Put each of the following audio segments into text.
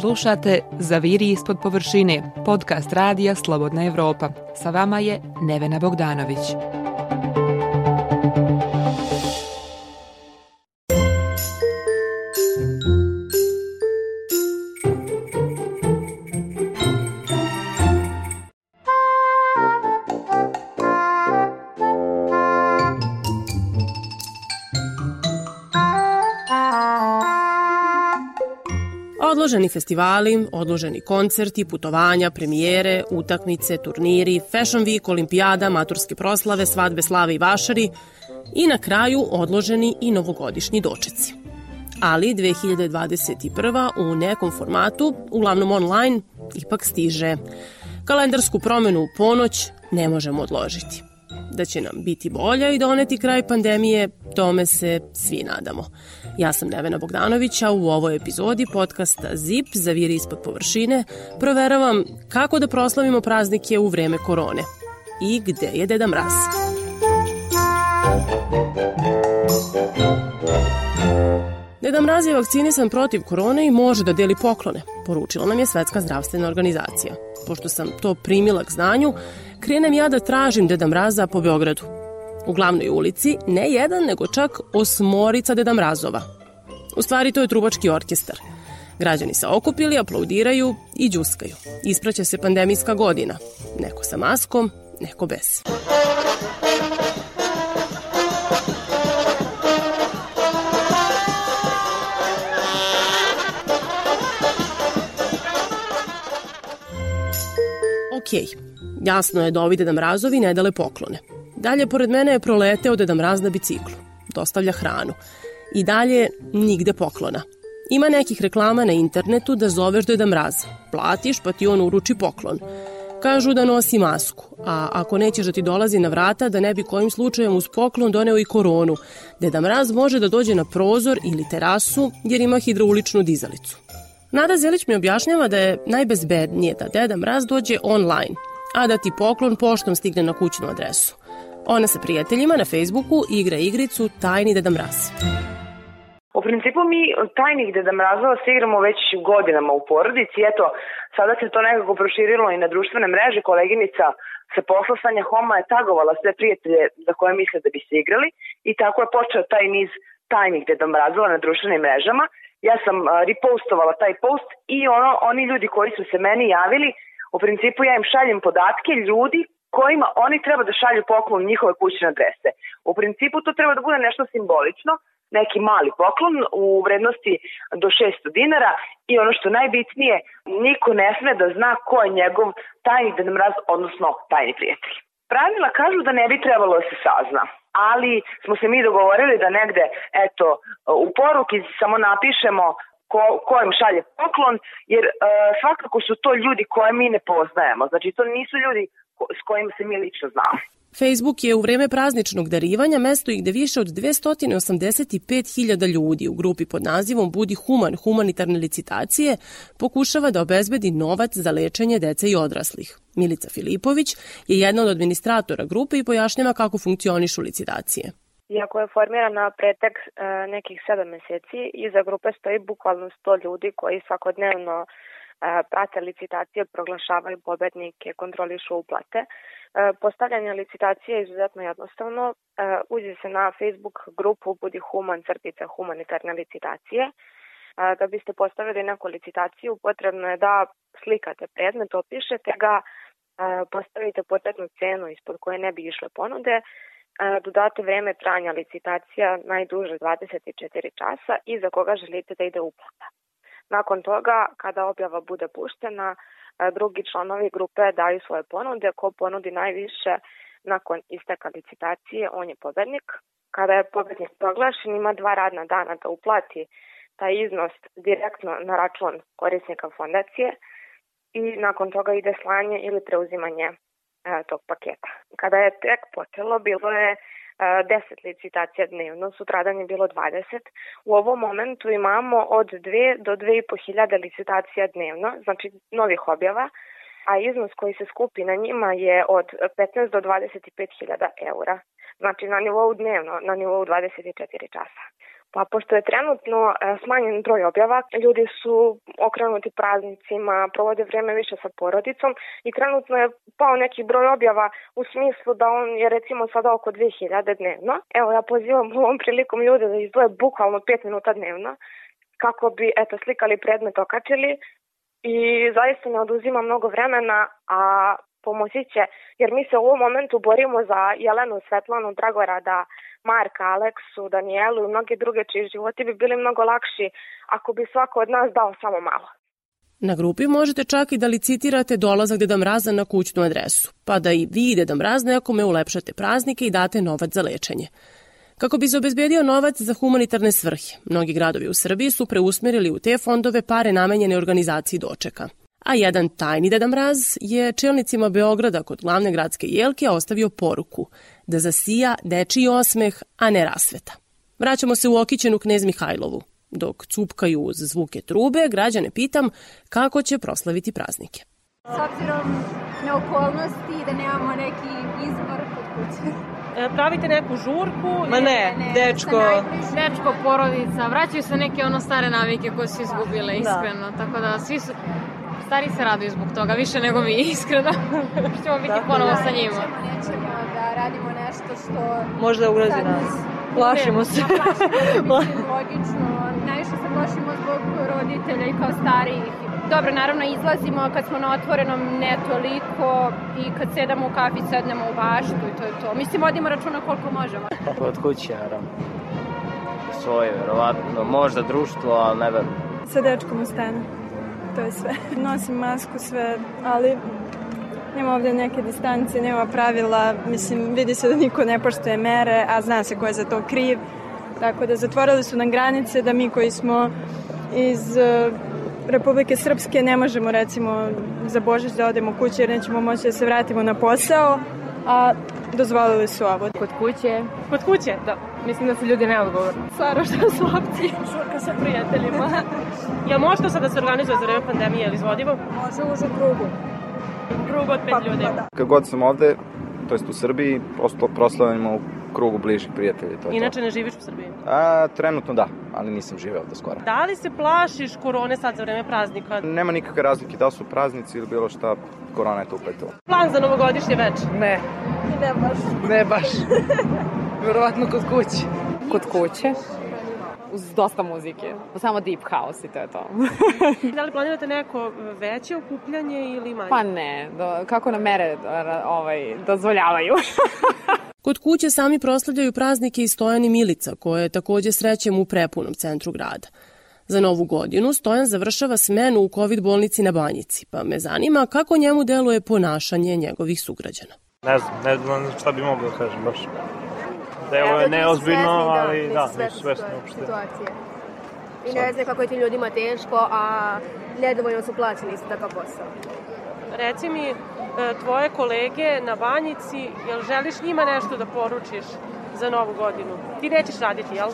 Slušate Zaviri ispod površine, podcast radija Slobodna Evropa. Sa vama je Nevena Bogdanović. Odloženi festivali, odloženi koncerti, putovanja, premijere, utakmice, turniri, Fashion Week, olimpijada, maturske proslave, svadbe, slave i vašari i na kraju odloženi i novogodišnji dočeci. Ali 2021. u nekom formatu, uglavnom online, ipak stiže. Kalendarsku promenu u ponoć ne možemo odložiti. Da će nam biti bolja i doneti kraj pandemije, tome se svi nadamo. Ja sam Nevena Bogdanović, a u ovoj epizodi podcasta ZIP Zaviri ispod površine proveravam kako da proslavimo praznike u vreme korone i gde je Deda Mraz. Deda Mraz je vakcinisan protiv korone i može da deli poklone, poručila nam je Svetska zdravstvena organizacija. Pošto sam to primila k znanju, krenem ja da tražim Deda Mraza po Beogradu. U glavnoj ulici ne jedan, nego čak osmorica Deda Mrazova. U stvari to je trubački orkestar. Građani se okupili, aplaudiraju i džuskaju. Ispraća se pandemijska godina. Neko sa maskom, neko bez. Ok, jasno je da ovi Deda Mrazovi ne dale poklone. Dalje, pored mene je proleteo Deda Mraz na biciklu. Dostavlja hranu. I dalje, nigde poklona. Ima nekih reklama na internetu da zoveš Deda Mraz. Platiš pa ti on uruči poklon. Kažu da nosi masku, a ako nećeš da ti dolazi na vrata, da ne bi kojim slučajem uz poklon doneo i koronu. Deda Mraz može da dođe na prozor ili terasu jer ima hidrauličnu dizalicu. Nada Zelić mi objašnjava da je najbezbednije da Deda Mraz dođe online, a da ti poklon poštom stigne na kućnu adresu. Ona sa prijateljima na Facebooku igra igricu Tajni Deda Mraz. U principu mi tajnih Deda Mrazova se igramo već godinama u porodici. Eto, sada se to nekako proširilo i na društvene mreže. Koleginica sa posla Sanja Homa je tagovala sve prijatelje za koje misle da bi se igrali i tako je počeo taj niz tajnih Deda Mrazova na društvenim mrežama. Ja sam repostovala taj post i ono, oni ljudi koji su se meni javili, u principu ja im šaljem podatke ljudi kojima oni treba da šalju poklon njihove kućne adrese. U principu to treba da bude nešto simbolično, neki mali poklon u vrednosti do 600 dinara i ono što najbitnije, niko ne sme da zna ko je njegov tajni Deda Mraz, odnosno tajni prijatelj. Pravila kažu da ne bi trebalo da se sazna, ali smo se mi dogovorili da negde, eto, u poruki samo napišemo ko, ko im šalje poklon, jer e, svakako su to ljudi koje mi ne poznajemo. Znači, to nisu ljudi s kojima se mi lično znamo. Facebook je u vreme prazničnog darivanja mesto gde više od 285.000 ljudi u grupi pod nazivom Budi human humanitarne licitacije pokušava da obezbedi novac za lečenje dece i odraslih. Milica Filipović je jedna od administratora grupe i pojašnjava kako funkcionišu licitacije. Iako je formirana pretek e, nekih 7 meseci, iza grupe stoji bukvalno 100 ljudi koji svakodnevno prate licitacije, proglašavaju pobednike, kontrolišu uplate. Postavljanje licitacije je izuzetno jednostavno. Uđe se na Facebook grupu Budi Human crtica humanitarne licitacije. Da biste postavili neku licitaciju, potrebno je da slikate predmet, opišete ga, postavite početnu cenu ispod koje ne bi išle ponude, dodate vreme trajanja licitacija najduže 24 časa i za koga želite da ide uplata. Nakon toga, kada objava bude puštena, e, drugi članovi grupe daju svoje ponude. Ko ponudi najviše nakon isteka licitacije, on je pobednik. Kada je pobednik proglašen, ima dva radna dana da uplati taj iznos direktno na račun korisnika fondacije i nakon toga ide slanje ili preuzimanje e, tog paketa. Kada je tek počelo, bilo je 10 licitacija dnevno, sutradan je bilo 20. U ovom momentu imamo od 2 do 2,5 hiljada licitacija dnevno, znači novih objava, a iznos koji se skupi na njima je od 15 do 25 hiljada eura. Znači na nivou dnevno, na nivou 24 časa. Pa pošto je trenutno e, smanjen broj objava, ljudi su okrenuti praznicima, provode vreme više sa porodicom i trenutno je pao neki broj objava u smislu da on je recimo sada oko 2000 dnevno. Evo ja pozivam ovom prilikom ljude da izdvoje bukvalno 5 minuta dnevno kako bi eto slikali predmet okačili i zaista ne oduzima mnogo vremena, a pomoći će, jer mi se u ovom momentu borimo za Jelenu Svetlanu Dragorada, Marka, Aleksu, Danijelu i mnoge druge čiji životi bi bili mnogo lakši ako bi svako od nas dao samo malo. Na grupi možete čak i da licitirate dolazak Deda Mraza na kućnu adresu, pa da i vi Deda Mraz nekome ulepšate praznike i date novac za lečenje. Kako bi se obezbedio novac za humanitarne svrhe, mnogi gradovi u Srbiji su preusmerili u te fondove pare namenjene organizaciji dočeka a jedan tajni Deda Mraz je čelnicima Beograda kod glavne gradske jelke ostavio poruku da zasija dečiji osmeh, a ne rasveta. Vraćamo se u okićenu knez Mihajlovu. Dok cupkaju uz zvuke trube, građane pitam kako će proslaviti praznike. S obzirom na okolnosti da nemamo neki izbor kod kuće. E, pravite neku žurku? Ma ne, ne, ne dečko. Dečko, porodica, vraćaju se neke ono stare navike koje su izgubile, da. iskreno. Da. Tako da svi su, Stari se raduju zbog toga, više nego mi, iskreno. ćemo biti dakle, ponovo sa njima. Nećemo da radimo nešto što... Možda ugrozi nas. Plašimo se. Plašimo se, logično. Najviše se plašimo zbog roditelja i kao starijih. Dobro, naravno izlazimo kad smo na otvorenom ne toliko i kad sedamo u kafi sednemo u baštu i to je to. Mislim, vodimo računa koliko možemo. Od kuće, naravno. Svoje, verovatno. Možda društvo, ali ne verujem. Sa dečkom u stanu to je sve. Nosim masku sve, ali nema ovde neke distance, nema pravila, mislim, vidi se da niko ne poštuje mere, a zna se ko je za to kriv. Tako da zatvorili su nam granice da mi koji smo iz uh, Republike Srpske ne možemo recimo za Božić da odemo kući jer nećemo moći da se vratimo na posao, a dozvolili su ovo. Kod kuće. Kod kuće? Da. Mislim da su ljudi neodgovorni. Stvarno što su opcije. Šurka sa prijateljima. Jel može to sad da se organizuje za vreme pandemije, je li izvodivo? Može u užem krugu. Krug od pet pa, ljudi. Pa, da. Kad god sam ovde, to jest u Srbiji, proslavljamo u krugu bližih prijatelja. To je Inače to. ne živiš u Srbiji? A, trenutno da, ali nisam živeo ovde skoro. Da li se plašiš korone sad za vreme praznika? Nema nikakve razlike da su praznici ili bilo šta, korona je to upletila. Plan za novogodišnje veče? Ne. Ne baš. Ne baš. Verovatno kod kuće. Kod kuće? uz dosta muzike. Samo deep house i to je to. da li planirate neko veće okupljanje ili manje? Pa ne, do, kako na mere ovaj, dozvoljavaju. Kod kuće sami proslavljaju praznike i Stojan i Milica, koje takođe srećemo u prepunom centru grada. Za novu godinu Stojan završava smenu u COVID bolnici na Banjici, pa me zanima kako njemu deluje ponašanje njegovih sugrađana. Ne znam, ne znam šta bi mogao da kažem baš. Evo je neozbiljno, ali da, nisu svesni uopšte. Situacije. I ne znam kako je tim ljudima teško, a nedovoljno su plaćeni za takav posao. Reci mi, e, tvoje kolege na banjici, jel želiš njima nešto da poručiš za novu godinu? Ti nećeš raditi, jel?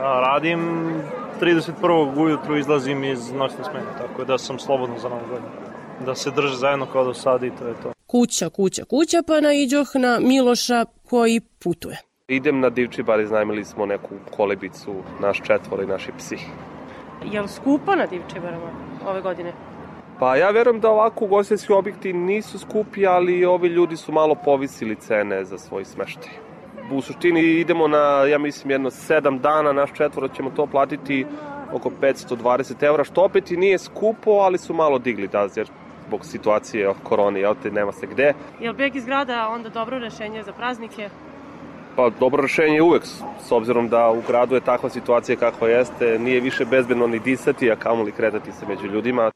Radim 31. ujutru izlazim iz noćne smene, tako da sam slobodno za novu godinu. Da se drže zajedno kao do sada i to je to. Kuća, kuća, kuća, pa naiđoh na Miloša koji putuje. Idem na Divčibar, iznajmili smo neku kolebicu, naš četvor i naši psi. Je li skupo na Divčibarama ove godine? Pa ja verujem da ovako ugostiteljski objekti nisu skupi, ali ovi ljudi su malo povisili cene za svoj smeštaj. U suštini idemo na, ja mislim, jedno sedam dana, naš četvoro ćemo to platiti oko 520 eura, što opet i nije skupo, ali su malo digli da, jer zbog situacije korone, jel te, nema se gde. Je li beg iz grada onda dobro rešenje za praznike? Pa dobro rešenje je uvek, s obzirom da u gradu je takva situacija kakva jeste, nije više bezbedno ni disati, a kamoli kretati se među ljudima.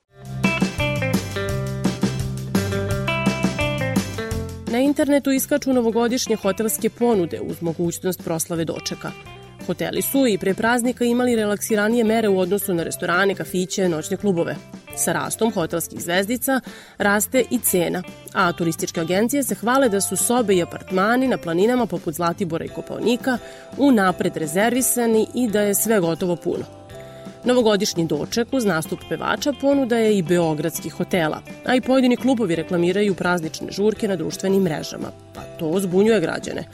Na internetu iskaču novogodišnje hotelske ponude uz mogućnost proslave dočeka. Hoteli su i pre praznika imali relaksiranije mere u odnosu na restorane, kafiće, noćne klubove. Sa rastom hotelskih zvezdica raste i cena, a turističke agencije se hvale da su sobe i apartmani na planinama poput Zlatibora i Kopalnika unapred rezervisani i da je sve gotovo puno. Novogodišnji doček uz nastup pevača ponuda je i beogradskih hotela, a i pojedini klubovi reklamiraju praznične žurke na društvenim mrežama, pa to zbunjuje građane.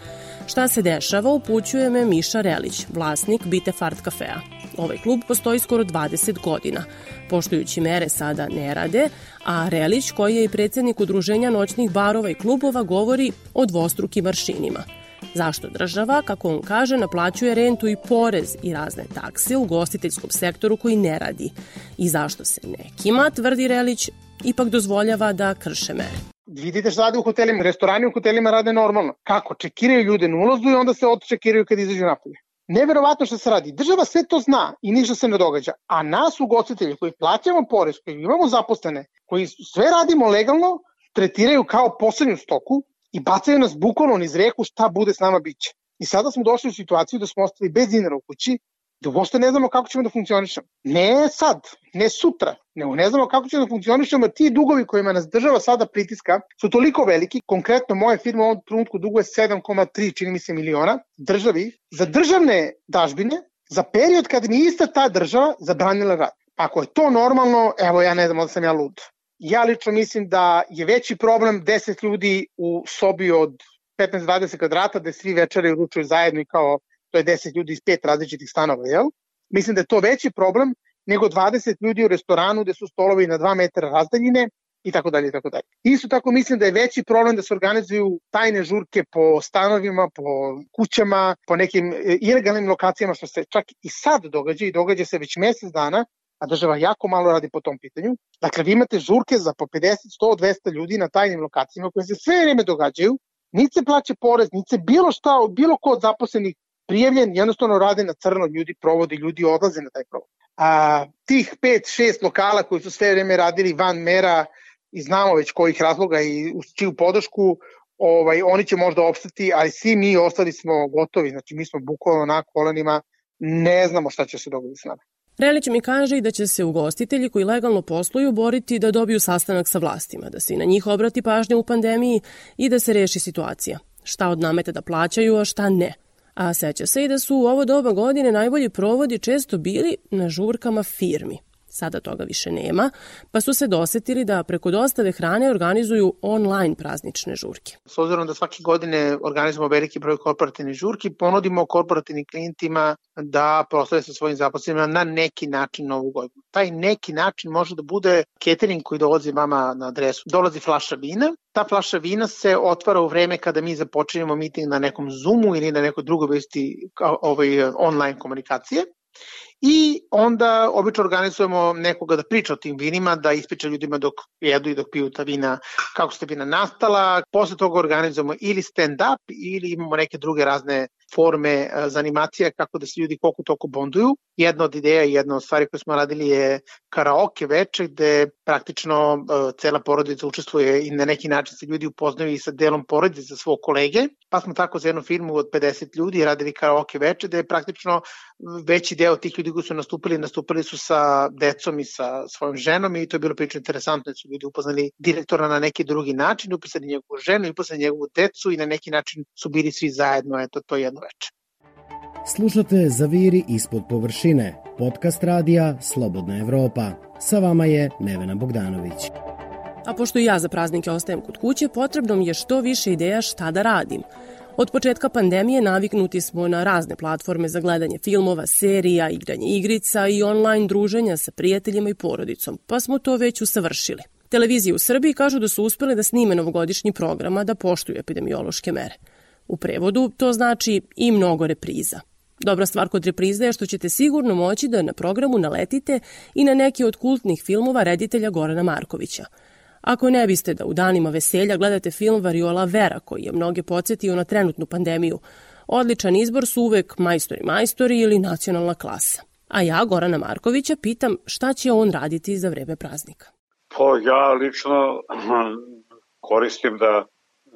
Šta se dešava upućuje me Miša Relić, vlasnik Bite Fart kafea. Ovaj klub postoji skoro 20 godina. Poštujući mere sada ne rade, a Relić, koji je i predsednik udruženja noćnih barova i klubova, govori o dvostrukim maršinima – Zašto država, kako on kaže, naplaćuje rentu i porez i razne takse u gostiteljskom sektoru koji ne radi? I zašto se nekima, tvrdi Relić, ipak dozvoljava da krše mere? Vidite šta radi u hotelima, restorani u hotelima rade normalno. Kako? Čekiraju ljude na ulazu i onda se odčekiraju kad izađu napolje. Neverovatno što se radi. Država sve to zna i ništa se ne događa. A nas ugostitelji koji plaćamo porez, koji imamo zaposlene, koji sve radimo legalno, tretiraju kao poslednju stoku i bacaju nas bukvalno niz reku šta bude s nama biće. I sada smo došli u situaciju da smo ostali bez dinara u kući, da uopšte ne znamo kako ćemo da funkcionišemo. Ne sad, ne sutra, nego ne znamo kako ćemo da funkcionišemo, ti dugovi kojima nas država sada pritiska su toliko veliki, konkretno moja firma u ovom trenutku duguje 7,3 čini mi se miliona državi, za državne dažbine, za period kad mi ista ta država zabranila rad. Ako je to normalno, evo ja ne znam da sam ja lud. Ja lično mislim da je veći problem 10 ljudi u sobi od 15-20 kvadrata gde svi večeri uručuju zajedno i kao to je 10 ljudi iz pet različitih stanova, jel? Mislim da je to veći problem nego 20 ljudi u restoranu gde su stolovi na 2 metra razdaljine i tako dalje i tako dalje. Isto tako mislim da je veći problem da se organizuju tajne žurke po stanovima, po kućama, po nekim e, ilegalnim lokacijama što se čak i sad događa i događa se već mesec dana a država jako malo radi po tom pitanju. Dakle, vi imate žurke za po 50, 100, 200 ljudi na tajnim lokacijama koje se sve vreme događaju, niti se plaće porez, niti se bilo šta, bilo ko od zaposlenih prijavljen, jednostavno rade na crno, ljudi provodi, ljudi odlaze na taj provod. A, tih 5-6 lokala koji su sve vreme radili van mera i znamo već kojih razloga i uz čiju podršku, ovaj, oni će možda opstati, ali svi mi ostali smo gotovi, znači mi smo bukvalno na kolenima, ne znamo šta će se dogoditi s nama. Relić mi kaže i da će se ugostitelji koji legalno posluju boriti da dobiju sastanak sa vlastima, da se i na njih obrati pažnja u pandemiji i da se reši situacija. Šta od nameta da plaćaju, a šta ne. A seća se i da su u ovo doba godine najbolji provodi često bili na žurkama firmi. Sada toga više nema, pa su se dosetili da preko dostave hrane organizuju online praznične žurke. S obzirom da svake godine organizujemo veliki broj korporativnih žurki, ponudimo korporativnim klijentima da proslave sa svojim zaposlenima na neki način novu godinu. Taj neki način može da bude catering koji dolazi vama na adresu. Dolazi flaša vina, ta flaša vina se otvara u vreme kada mi započinjemo miting na nekom Zoomu ili na nekoj drugoj vrsti ovaj, online komunikacije I onda obično organizujemo nekoga da priča o tim vinima, da ispriča ljudima dok jedu i dok piju ta vina, kako se vina nastala. Posle toga organizujemo ili stand-up ili imamo neke druge razne forme e, za animacije kako da se ljudi koliko toko bonduju. Jedna od ideja i jedna od stvari koje smo radili je karaoke veče gde praktično uh, cela porodica učestvuje i na neki način se ljudi upoznaju i sa delom porodice za svog kolege. Pa smo tako za jednu firmu od 50 ljudi radili karaoke veče gde je praktično veći deo tih ljudi koji su nastupili, nastupili su sa decom i sa svojom ženom i to je bilo prilično interesantno da su ljudi upoznali direktora na neki drugi način, upoznali njegovu ženu, upoznali njegovu decu i na neki način su bili svi zajedno, eto to je jedno veče. Slušate Zaviri ispod površine, podcast radija Slobodna Evropa. Sa vama je Nevena Bogdanović. A pošto i ja za praznike ostajem kod kuće, potrebno mi je što više ideja šta da radim. Od početka pandemije naviknuti smo na razne platforme za gledanje filmova, serija, igranje igrica i online druženja sa prijateljima i porodicom, pa smo to već usavršili. Televizije u Srbiji kažu da su uspeli da snime novogodišnji programa da poštuju epidemiološke mere. U prevodu to znači i mnogo repriza. Dobra stvar kod reprize je što ćete sigurno moći da na programu naletite i na neki od kultnih filmova reditelja Gorana Markovića. Ako ne biste da u danima veselja gledate film Variola Vera koji je mnoge podsjetio na trenutnu pandemiju, odličan izbor su uvek majstori majstori ili nacionalna klasa. A ja, Gorana Markovića, pitam šta će on raditi za vreme praznika. Pa ja lično koristim da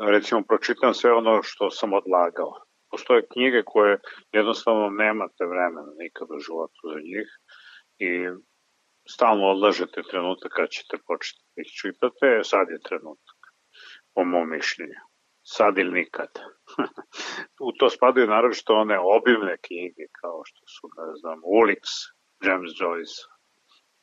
recimo pročitam sve ono što sam odlagao. Postoje knjige koje jednostavno nemate vremena nikada u životu za njih i stalno odlažete trenutak kad ćete početi da ih čitate, sad je trenutak, po mom mišljenju. Sad ili nikad. u to spadaju naročito one obimne knjige kao što su, ne znam, Ulix, James Joyce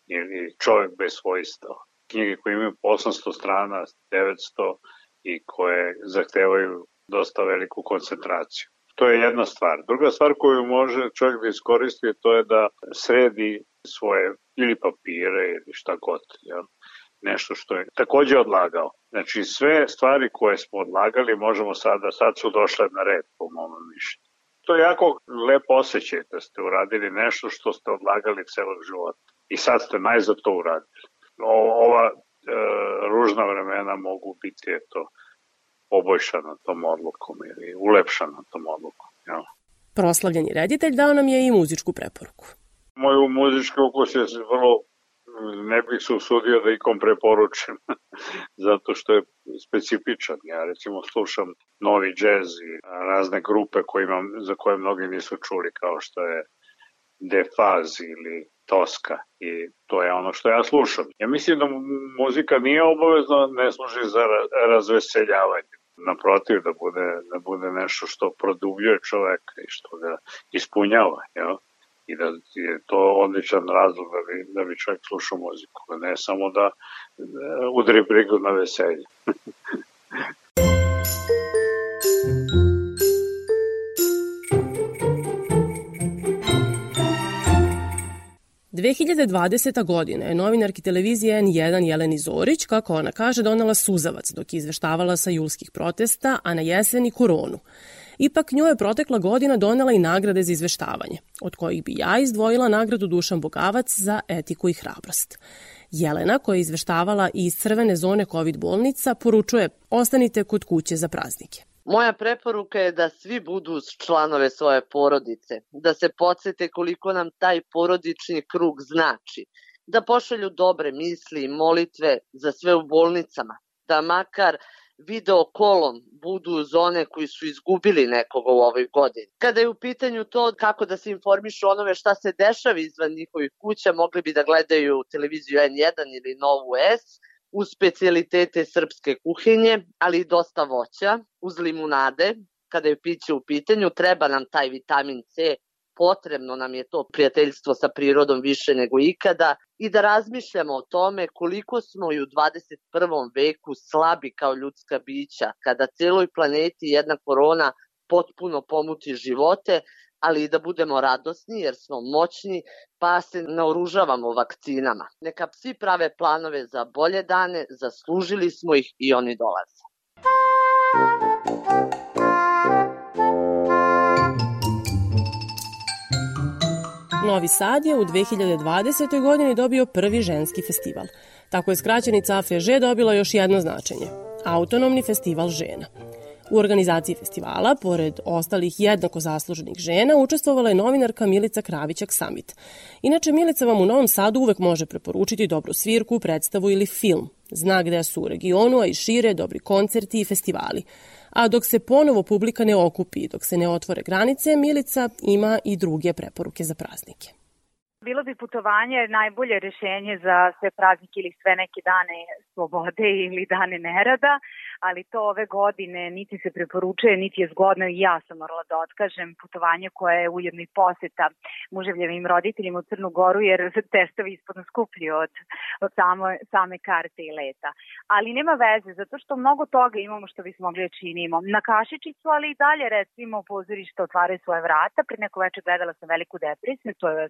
ili Čovjek bez svojstva. Knjige koje imaju 800 strana, 900 i koje zahtevaju dosta veliku koncentraciju. To je jedna stvar. Druga stvar koju može čovjek da iskoristi to je da sredi svoje ili papire ili šta god. Jel? nešto što je takođe odlagao. Znači sve stvari koje smo odlagali možemo sada, sad su došle na red po mom mišljenju. To je jako lepo osjećaj da ste uradili nešto što ste odlagali celog života. I sad ste najzad to uradili. O, ova ružna vremena mogu biti eto, poboljšana tom odlukom ili ulepšana tom odlukom. Ja. Proslavljeni reditelj dao nam je i muzičku preporuku. Moj muzički ukus je vrlo ne bih se usudio da ikom preporučim, zato što je specifičan. Ja recimo slušam novi džez i razne grupe kojima, za koje mnogi nisu čuli, kao što je Defaz ili Toska i to je ono što ja slušam. Ja mislim da muzika nije obavezno, ne služi za razveseljavanje. Naprotiv, da bude, da bude nešto što produbljuje čoveka i što ga ispunjava. Jel? i da je to odličan razlog da bi, da bi čovjek slušao muziku, ne samo da udri brigu na veselje. 2020. godina je novinarki televizije N1 Jeleni Zorić, kako ona kaže, donala suzavac dok je izveštavala sa julskih protesta, a na jeseni koronu. Ipak njoj je protekla godina donela i nagrade za izveštavanje, od kojih bi ja izdvojila nagradu Dušan Bogavac za etiku i hrabrost. Jelena, koja je izveštavala iz crvene zone COVID bolnica, poručuje ostanite kod kuće za praznike. Moja preporuka je da svi budu članove svoje porodice, da se podsete koliko nam taj porodični krug znači, da pošalju dobre misli i molitve za sve u bolnicama, da makar video kolom budu uz one koji su izgubili nekoga u ovoj godini. Kada je u pitanju to kako da se informišu onome šta se dešava izvan njihovih kuća, mogli bi da gledaju televiziju N1 ili Novu S, uz specialitete srpske kuhinje, ali i dosta voća, uz limunade, kada je piće u pitanju, treba nam taj vitamin C, potrebno nam je to prijateljstvo sa prirodom više nego ikada i da razmišljamo o tome koliko smo i u 21. veku slabi kao ljudska bića, kada celoj planeti jedna korona potpuno pomuti živote, ali i da budemo radosni jer smo moćni pa se naoružavamo vakcinama. Neka svi prave planove za bolje dane, zaslužili smo ih i oni dolaze. Novi Sad je u 2020. godini dobio prvi ženski festival. Tako je skraćenica AFŽ dobila još jedno značenje – Autonomni festival žena. U organizaciji festivala, pored ostalih jednako zasluženih žena, učestvovala je novinarka Milica Kravićak Summit. Inače, Milica vam u Novom Sadu uvek može preporučiti dobru svirku, predstavu ili film. Zna gde su u regionu, a i šire dobri koncerti i festivali. A dok se ponovo publika ne okupi, dok se ne otvore granice, Milica ima i druge preporuke za praznike. Bilo bi putovanje najbolje rešenje za sve praznike ili sve neke dane slobode ili dane nerada, ali to ove godine niti se preporučuje, niti je zgodno i ja sam morala da otkažem putovanje koje je ujedno i poseta muževljevim roditeljima u Crnu Goru, jer testovi ispodno skuplji od, od samo, same karte i leta. Ali nema veze, zato što mnogo toga imamo što bismo mogli da činimo. Na Kašičicu, ali i dalje recimo pozorište otvaraju svoje vrata. Pre neko večer gledala sam Veliku depresiju, to je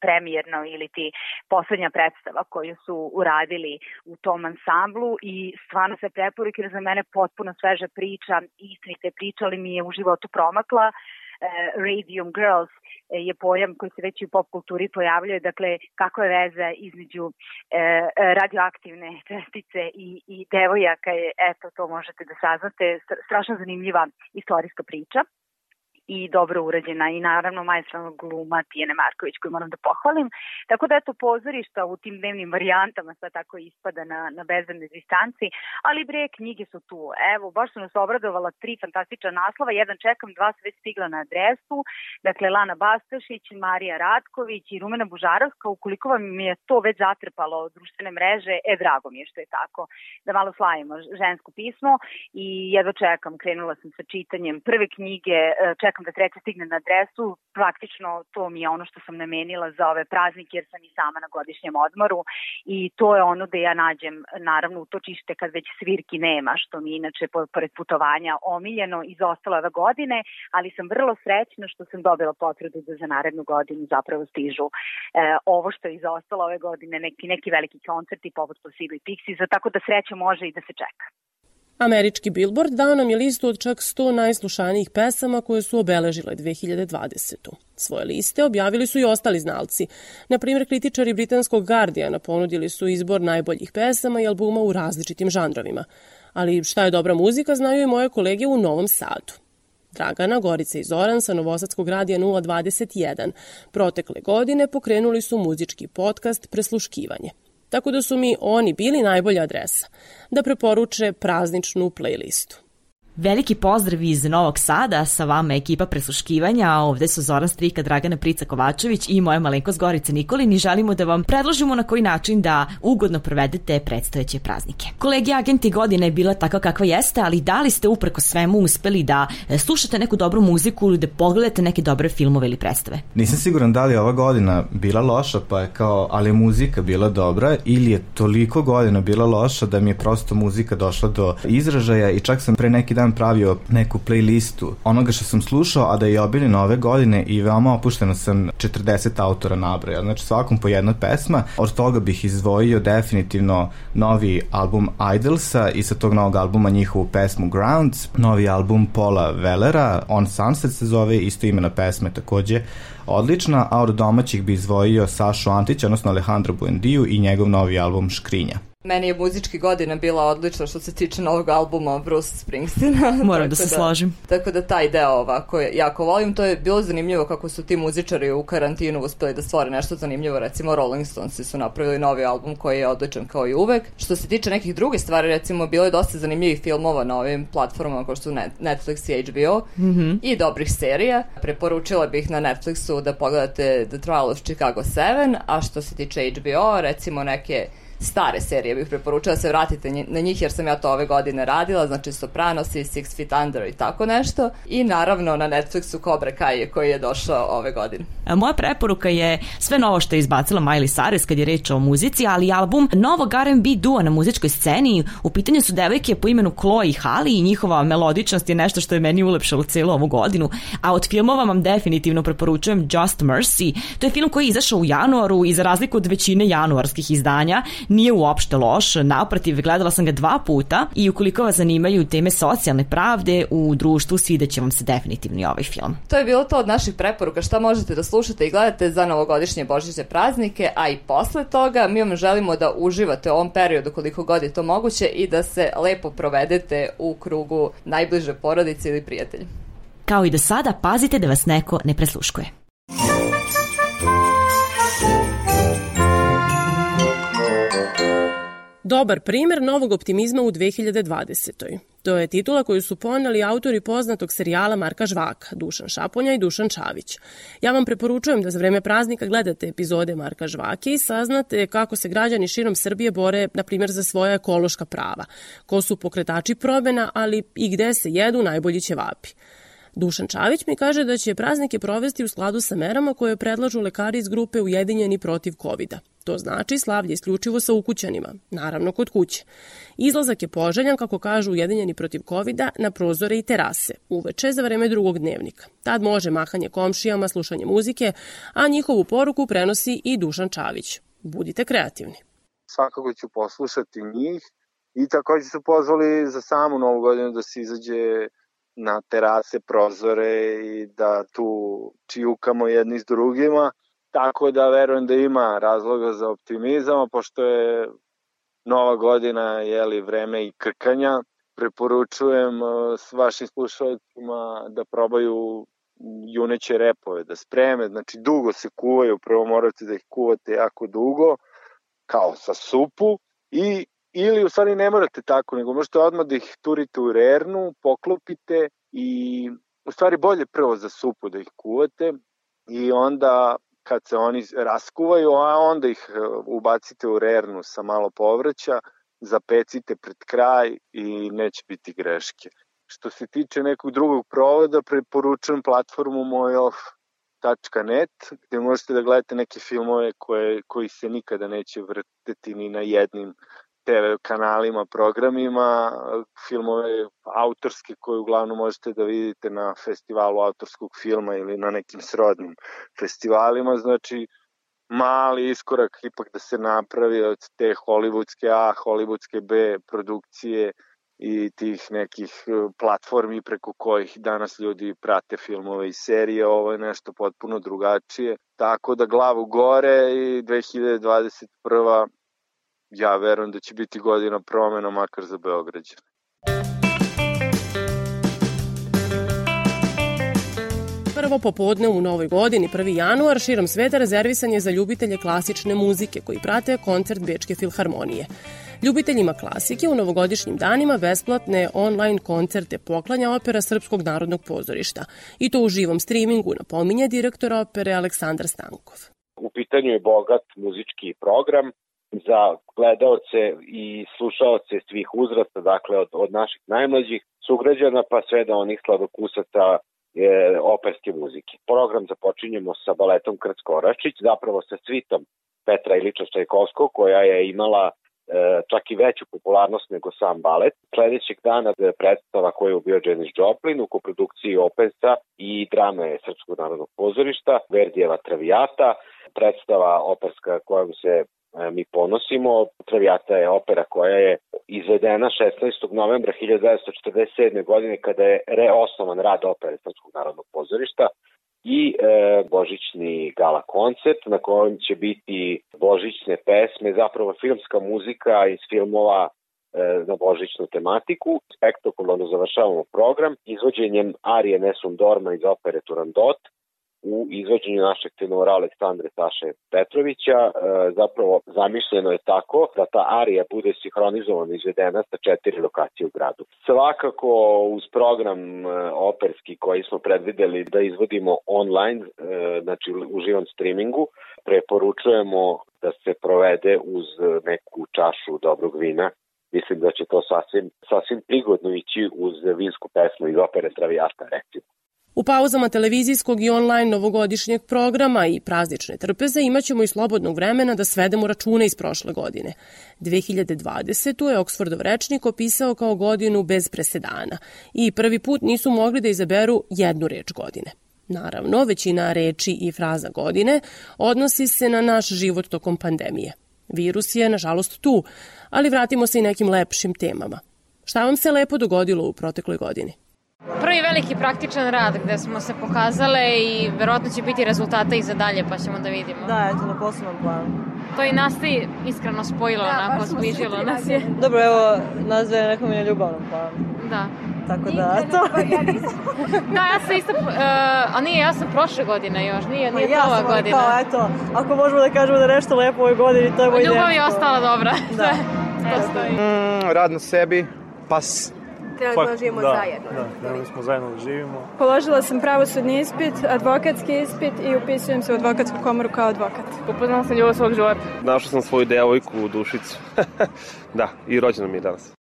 premijerno ili ti poslednja predstava koju su uradili u tom ansamblu i stvarno se preporuke jer za mene potpuno sveža priča, istinite priča, ali mi je u životu promakla. Uh, Radium Girls uh, je pojam koji se već i u pop kulturi pojavljuje, dakle kako je veza između uh, radioaktivne čestice i, i devojaka je, eto to možete da saznate, strašno zanimljiva istorijska priča i dobro urađena i naravno majstralnog gluma Tijene Marković koju moram da pohvalim. Tako da eto pozorišta u tim dnevnim varijantama sad tako ispada na, na bezbednoj distanci, ali bre knjige su tu. Evo, baš su nas obradovala tri fantastična naslova, jedan čekam, dva su već stigla na adresu, dakle Lana Bastašić, Marija Ratković i Rumena Bužarovska, ukoliko vam je to već zatrpalo društvene mreže, e drago mi je što je tako, da malo slavimo žensko pismo i jedva čekam, krenula sam sa čitanjem prve knjige, čekam čekam da treća stigne na adresu, praktično to mi je ono što sam namenila za ove praznike jer sam i sama na godišnjem odmoru i to je ono da ja nađem naravno utočište kad već svirki nema, što mi inače pored putovanja omiljeno izostalo ove godine, ali sam vrlo srećna što sam dobila potvrdu da za narednu godinu zapravo stižu e, ovo što je izostalo ove godine, neki, neki veliki koncerti poput Placebo i Pixies, tako da sreća može i da se čeka. Američki Billboard dao nam je listu od čak 100 najslušanijih pesama koje su obeležile 2020. Svoje liste objavili su i ostali znalci. Na primjer, kritičari britanskog Guardiana ponudili su izbor najboljih pesama i albuma u različitim žanrovima. Ali šta je dobra muzika znaju i moje kolege u Novom Sadu. Dragana, Gorica i Zoran sa Novosadskog radija 021 protekle godine pokrenuli su muzički podcast Presluškivanje. Tako da su mi oni bili najbolja adresa da preporuče prazničnu playlistu. Veliki pozdrav iz Novog Sada, sa vama ekipa presluškivanja, ovde su Zoran Strika, Dragana Prica Kovačević i moja malenkost Gorica Nikolin i želimo da vam predložimo na koji način da ugodno provedete predstojeće praznike. Kolegi agenti godine je bila takva kakva jeste, ali da li ste upreko svemu uspeli da e, slušate neku dobru muziku ili da pogledate neke dobre filmove ili predstave? Nisam siguran da li je ova godina bila loša, pa je kao, ali je muzika bila dobra ili je toliko godina bila loša da mi je prosto muzika došla do izražaja i čak sam pre neki dan pravio neku playlistu onoga što sam slušao, a da je obiljeno ove godine i veoma opušteno sam 40 autora nabraja. Znači svakom po jedna pesma. Od toga bih izdvojio definitivno novi album Idolsa i sa tog novog albuma njihovu pesmu Grounds, novi album Paula Vellera, On Sunset se zove, isto imena pesme takođe odlična, a od domaćih bi izdvojio Sašu Antić, odnosno Alejandro Buendiju i njegov novi album Škrinja. Meni je muzički godina bila odlična što se tiče novog albuma Bruce Springsteena. Moram da se da, složim. Tako da taj deo ovako jako volim. To je bilo zanimljivo kako su ti muzičari u karantinu uspeli da stvore nešto zanimljivo. Recimo Rolling Stones su napravili novi album koji je odličan kao i uvek. Što se tiče nekih drugih stvari, recimo bilo je dosta zanimljivih filmova na ovim platformama kao što su Netflix i HBO mm -hmm. i dobrih serija. Preporučila bih na Netflixu da pogledate The Trial of Chicago 7, a što se tiče HBO, recimo neke stare serije bih preporučila da se vratite na njih jer sam ja to ove godine radila, znači Sopranos i Six Feet Under i tako nešto. I naravno na Netflixu Cobra Kai koji je došao ove godine. A moja preporuka je sve novo što je izbacila Miley Cyrus kad je reč o muzici, ali album novog R&B duo na muzičkoj sceni. U pitanju su devojke po imenu Chloe i Hali i njihova melodičnost je nešto što je meni ulepšalo celu ovu godinu. A od filmova vam definitivno preporučujem Just Mercy. To je film koji je izašao u januaru i za razliku od većine januarskih izdanja nije uopšte loš, naprotiv, gledala sam ga dva puta i ukoliko vas zanimaju teme socijalne pravde u društvu, svideće vam se definitivno i ovaj film. To je bilo to od naših preporuka šta možete da slušate i gledate za novogodišnje božićne praznike, a i posle toga mi vam želimo da uživate u ovom periodu koliko god je to moguće i da se lepo provedete u krugu najbliže porodice ili prijatelja. Kao i do sada, pazite da vas neko ne presluškuje. Dobar primer novog optimizma u 2020. To je titula koju su poneli autori poznatog serijala Marka Žvaka, Dušan Šaponja i Dušan Čavić. Ja vam preporučujem da za vreme praznika gledate epizode Marka Žvake i saznate kako se građani širom Srbije bore, na primjer, za svoja ekološka prava, ko su pokretači promena, ali i gde se jedu najbolji ćevapi. Dušan Čavić mi kaže da će praznike provesti u skladu sa merama koje predlažu lekari iz grupe Ujedinjeni protiv covid -a. To znači slavlje isključivo sa ukućanima, naravno kod kuće. Izlazak je poželjan, kako kažu Ujedinjeni protiv covid na prozore i terase, uveče za vreme drugog dnevnika. Tad može mahanje komšijama, slušanje muzike, a njihovu poruku prenosi i Dušan Čavić. Budite kreativni. Svakako ću poslušati njih i takođe su pozvali za samu novu godinu da se izađe na terase, prozore i da tu čijukamo jedni s drugima, tako da verujem da ima razloga za optimizam, pošto je nova godina, jeli, vreme i krkanja, preporučujem uh, s vašim slušalcima da probaju juneće repove, da spreme, znači dugo se kuvaju, prvo morate da ih kuvate jako dugo, kao sa supu, i ili u stvari ne morate tako, nego možete odmah da ih turite u rernu, poklopite i u stvari bolje prvo za supu da ih kuvate i onda kad se oni raskuvaju, a onda ih e, ubacite u rernu sa malo povrća, zapecite pred kraj i neće biti greške. Što se tiče nekog drugog provoda, preporučujem platformu mojoff.net gde možete da gledate neke filmove koje, koji se nikada neće vrteti ni na jednim TV kanalima, programima, filmove autorske koje uglavnom možete da vidite na festivalu autorskog filma ili na nekim srodnim festivalima, znači mali iskorak ipak da se napravi od te hollywoodske A, hollywoodske B produkcije i tih nekih e, platformi preko kojih danas ljudi prate filmove i serije, ovo je nešto potpuno drugačije. Tako da glavu gore i 2021 ja verujem da će biti godina promena makar za Beograđane. Prvo popodne u novoj godini, 1. januar, širom sveta rezervisan je za ljubitelje klasične muzike koji prate koncert Bečke filharmonije. Ljubiteljima klasike u novogodišnjim danima besplatne online koncerte poklanja opera Srpskog narodnog pozorišta i to u živom streamingu napominje direktor opere Aleksandar Stankov. U pitanju je bogat muzički program za gledaoce i slušaoce svih uzrasta, dakle od, od naših najmlađih sugrađana pa sve do onih sladokusaca e, operske muzike. Program započinjemo sa baletom Krcko Orašić, zapravo sa svitom Petra Iliča Čajkovskog, koja je imala e, čak i veću popularnost nego sam balet. Sledećeg dana predstava koju je bio Janis Joplin u koprodukciji Opensa i drame Srpskog narodnog pozorišta, Verdijeva Travijata, predstava operska kojom se mi ponosimo. Traviata je opera koja je izvedena 16. novembra 1947. godine kada je reosnovan rad opere Srpskog narodnog pozorišta i e, božićni gala koncert na kojem će biti božićne pesme, zapravo filmska muzika iz filmova e, na božićnu tematiku. Spektakularno završavamo program izvođenjem Arije Nessun Dorma iz opere Turandot, u izvođenju našeg tenora Aleksandre Saše Petrovića. E, zapravo zamišljeno je tako da ta arija bude sinhronizovana izvedena sa četiri lokacije u gradu. Svakako uz program e, operski koji smo predvideli da izvodimo online, e, znači u živom streamingu, preporučujemo da se provede uz neku čašu dobrog vina mislim da će to sasvim, sasvim prigodno ići uz vinsku pesmu iz opere Traviata, recimo. U pauzama televizijskog i online novogodišnjeg programa i praznične trpeze imaćemo i slobodnog vremena da svedemo račune iz prošle godine. 2020. je Oxfordov rečnik opisao kao godinu bez presedana i prvi put nisu mogli da izaberu jednu reč godine. Naravno, većina reči i fraza godine odnosi se na naš život tokom pandemije. Virus je, nažalost, tu, ali vratimo se i nekim lepšim temama. Šta vam se lepo dogodilo u protekloj godini? Prvi veliki praktičan rad gde smo se pokazale i verovatno će biti rezultata i za dalje pa ćemo da vidimo. Da, eto na poslovnom planu. To i nas ti iskreno spojilo, da, onako zbližilo nas je. Dobro, evo, nas dve nekom je ljubavnom planu. Da. Tako da, to... da, ja sam isto, uh, a nije, ja sam prošle godine još, nije, nije ja ova godina. Kao, eto, ako možemo da kažemo da nešto lepo u ovoj godini, to je moj Ljubav je ostala dobra. Da. to stoji. Mm, rad na sebi, pas treba da živimo da, zajedno. Da, trebali smo zajedno da živimo. Položila sam pravosudni ispit, advokatski ispit i upisujem se u advokatsku komoru kao advokat. Upoznala sam ljubav svog života. Našao sam svoju devojku u Dušicu. da, i rođena mi je danas.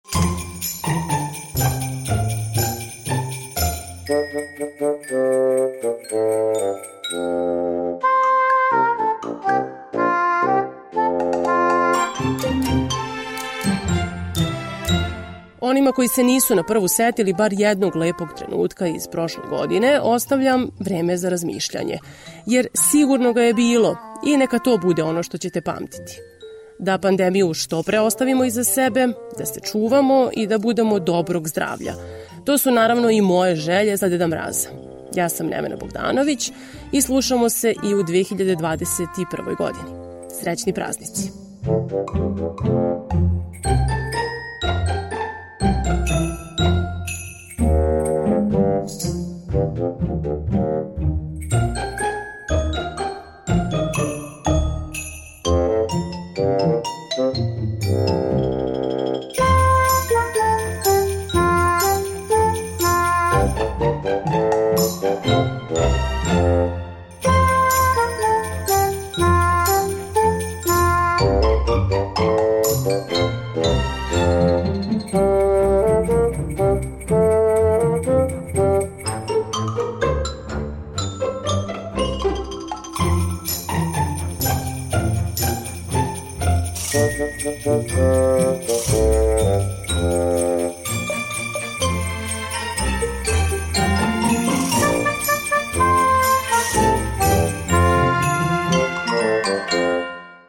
Onima koji se nisu na prvu setili bar jednog lepog trenutka iz prošle godine, ostavljam vreme za razmišljanje. Jer sigurno ga je bilo i neka to bude ono što ćete pamtiti. Da pandemiju što pre ostavimo iza sebe, da se čuvamo i da budemo dobrog zdravlja. To su naravno i moje želje za Deda Mraza. Ja sam Nevena Bogdanović i slušamo se i u 2021. godini. Srećni praznici! Thank you.